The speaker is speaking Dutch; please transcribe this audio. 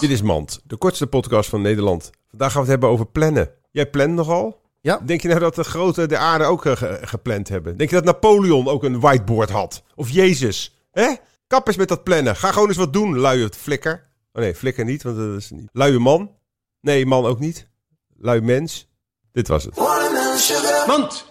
Dit is Mand, de kortste podcast van Nederland. Vandaag gaan we het hebben over plannen. Jij plant nogal? Ja. Denk je nou dat de grote de aarde ook eh, gepland hebben? Denk je dat Napoleon ook een whiteboard had? Of Jezus? Hè? Kap eens met dat plannen. Ga gewoon eens wat doen, luie flikker. Oh nee, flikker niet, want dat is niet. Luie man? Nee, man ook niet. Lui mens. Dit was het. Mand.